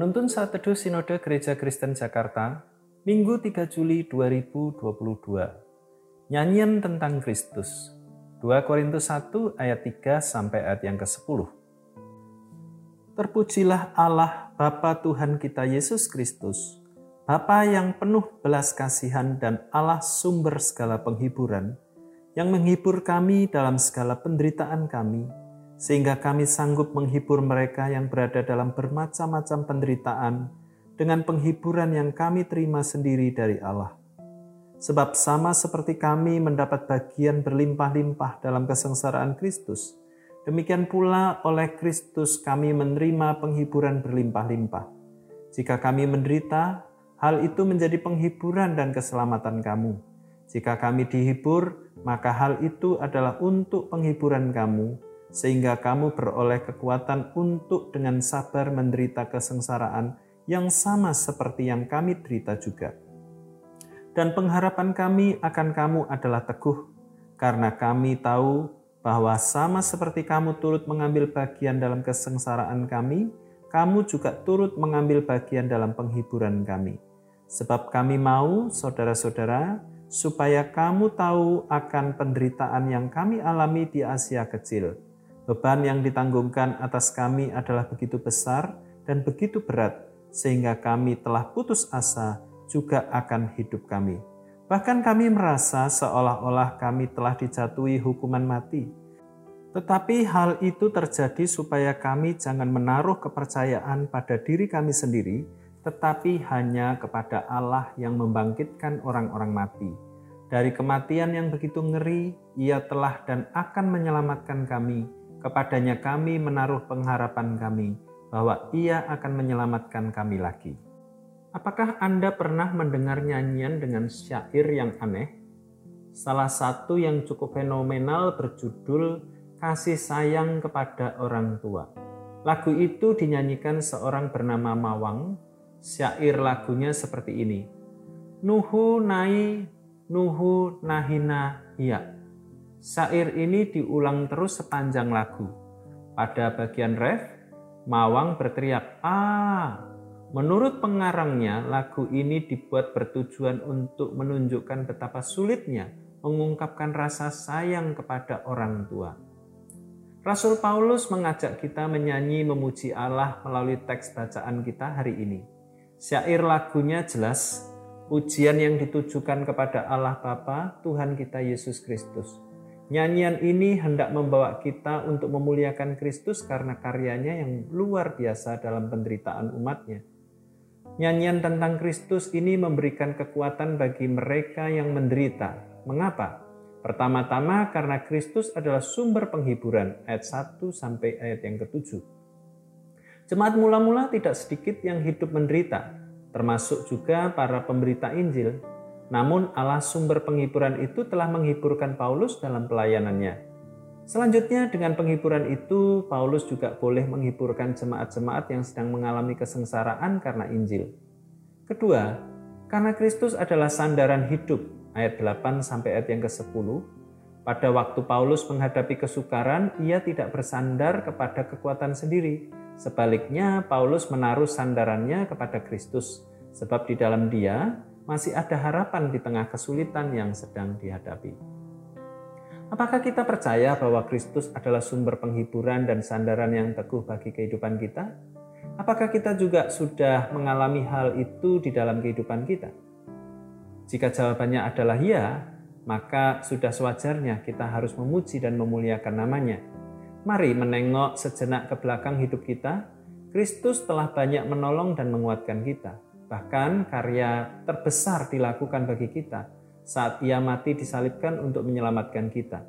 Penuntun Saat Teduh Sinode Gereja Kristen Jakarta, Minggu 3 Juli 2022. Nyanyian tentang Kristus. 2 Korintus 1 ayat 3 sampai ayat yang ke-10. Terpujilah Allah Bapa Tuhan kita Yesus Kristus, Bapa yang penuh belas kasihan dan Allah sumber segala penghiburan, yang menghibur kami dalam segala penderitaan kami, sehingga kami sanggup menghibur mereka yang berada dalam bermacam-macam penderitaan dengan penghiburan yang kami terima sendiri dari Allah. Sebab sama seperti kami mendapat bagian berlimpah-limpah dalam kesengsaraan Kristus, demikian pula oleh Kristus kami menerima penghiburan berlimpah-limpah. Jika kami menderita, hal itu menjadi penghiburan dan keselamatan kamu. Jika kami dihibur, maka hal itu adalah untuk penghiburan kamu, sehingga kamu beroleh kekuatan untuk dengan sabar menderita kesengsaraan yang sama seperti yang kami derita juga. Dan pengharapan kami akan kamu adalah teguh, karena kami tahu bahwa sama seperti kamu turut mengambil bagian dalam kesengsaraan kami, kamu juga turut mengambil bagian dalam penghiburan kami. Sebab kami mau, saudara-saudara, supaya kamu tahu akan penderitaan yang kami alami di Asia Kecil Beban yang ditanggungkan atas kami adalah begitu besar dan begitu berat, sehingga kami telah putus asa juga akan hidup kami. Bahkan kami merasa seolah-olah kami telah dijatuhi hukuman mati. Tetapi hal itu terjadi supaya kami jangan menaruh kepercayaan pada diri kami sendiri, tetapi hanya kepada Allah yang membangkitkan orang-orang mati. Dari kematian yang begitu ngeri, Ia telah dan akan menyelamatkan kami kepadanya kami menaruh pengharapan kami bahwa ia akan menyelamatkan kami lagi. Apakah Anda pernah mendengar nyanyian dengan syair yang aneh? Salah satu yang cukup fenomenal berjudul Kasih Sayang Kepada Orang Tua. Lagu itu dinyanyikan seorang bernama Mawang. Syair lagunya seperti ini. Nuhu nai, nuhu nahina hiya. Sair ini diulang terus sepanjang lagu. Pada bagian ref, Mawang berteriak, "Ah!" Menurut pengarangnya, lagu ini dibuat bertujuan untuk menunjukkan betapa sulitnya mengungkapkan rasa sayang kepada orang tua. Rasul Paulus mengajak kita menyanyi memuji Allah melalui teks bacaan kita hari ini. Syair lagunya jelas, pujian yang ditujukan kepada Allah Bapa, Tuhan kita Yesus Kristus. Nyanyian ini hendak membawa kita untuk memuliakan Kristus karena karyanya yang luar biasa dalam penderitaan umatnya. Nyanyian tentang Kristus ini memberikan kekuatan bagi mereka yang menderita. Mengapa? Pertama-tama karena Kristus adalah sumber penghiburan, ayat 1 sampai ayat yang ke-7. Jemaat mula-mula tidak sedikit yang hidup menderita, termasuk juga para pemberita Injil namun Allah sumber penghiburan itu telah menghiburkan Paulus dalam pelayanannya. Selanjutnya dengan penghiburan itu Paulus juga boleh menghiburkan jemaat-jemaat yang sedang mengalami kesengsaraan karena Injil. Kedua, karena Kristus adalah sandaran hidup ayat 8 sampai ayat yang ke-10 pada waktu Paulus menghadapi kesukaran, ia tidak bersandar kepada kekuatan sendiri. Sebaliknya, Paulus menaruh sandarannya kepada Kristus, sebab di dalam dia masih ada harapan di tengah kesulitan yang sedang dihadapi. Apakah kita percaya bahwa Kristus adalah sumber penghiburan dan sandaran yang teguh bagi kehidupan kita? Apakah kita juga sudah mengalami hal itu di dalam kehidupan kita? Jika jawabannya adalah ya, maka sudah sewajarnya kita harus memuji dan memuliakan namanya. Mari menengok sejenak ke belakang hidup kita. Kristus telah banyak menolong dan menguatkan kita Bahkan karya terbesar dilakukan bagi kita saat ia mati disalibkan untuk menyelamatkan kita.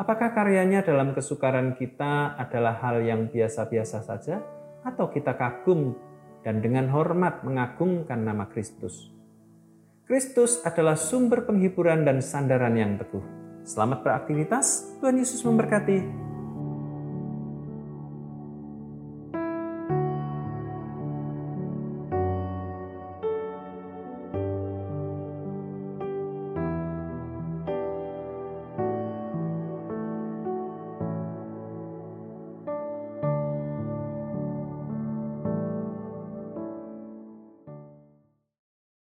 Apakah karyanya dalam kesukaran kita adalah hal yang biasa-biasa saja atau kita kagum dan dengan hormat mengagungkan nama Kristus? Kristus adalah sumber penghiburan dan sandaran yang teguh. Selamat beraktivitas, Tuhan Yesus memberkati.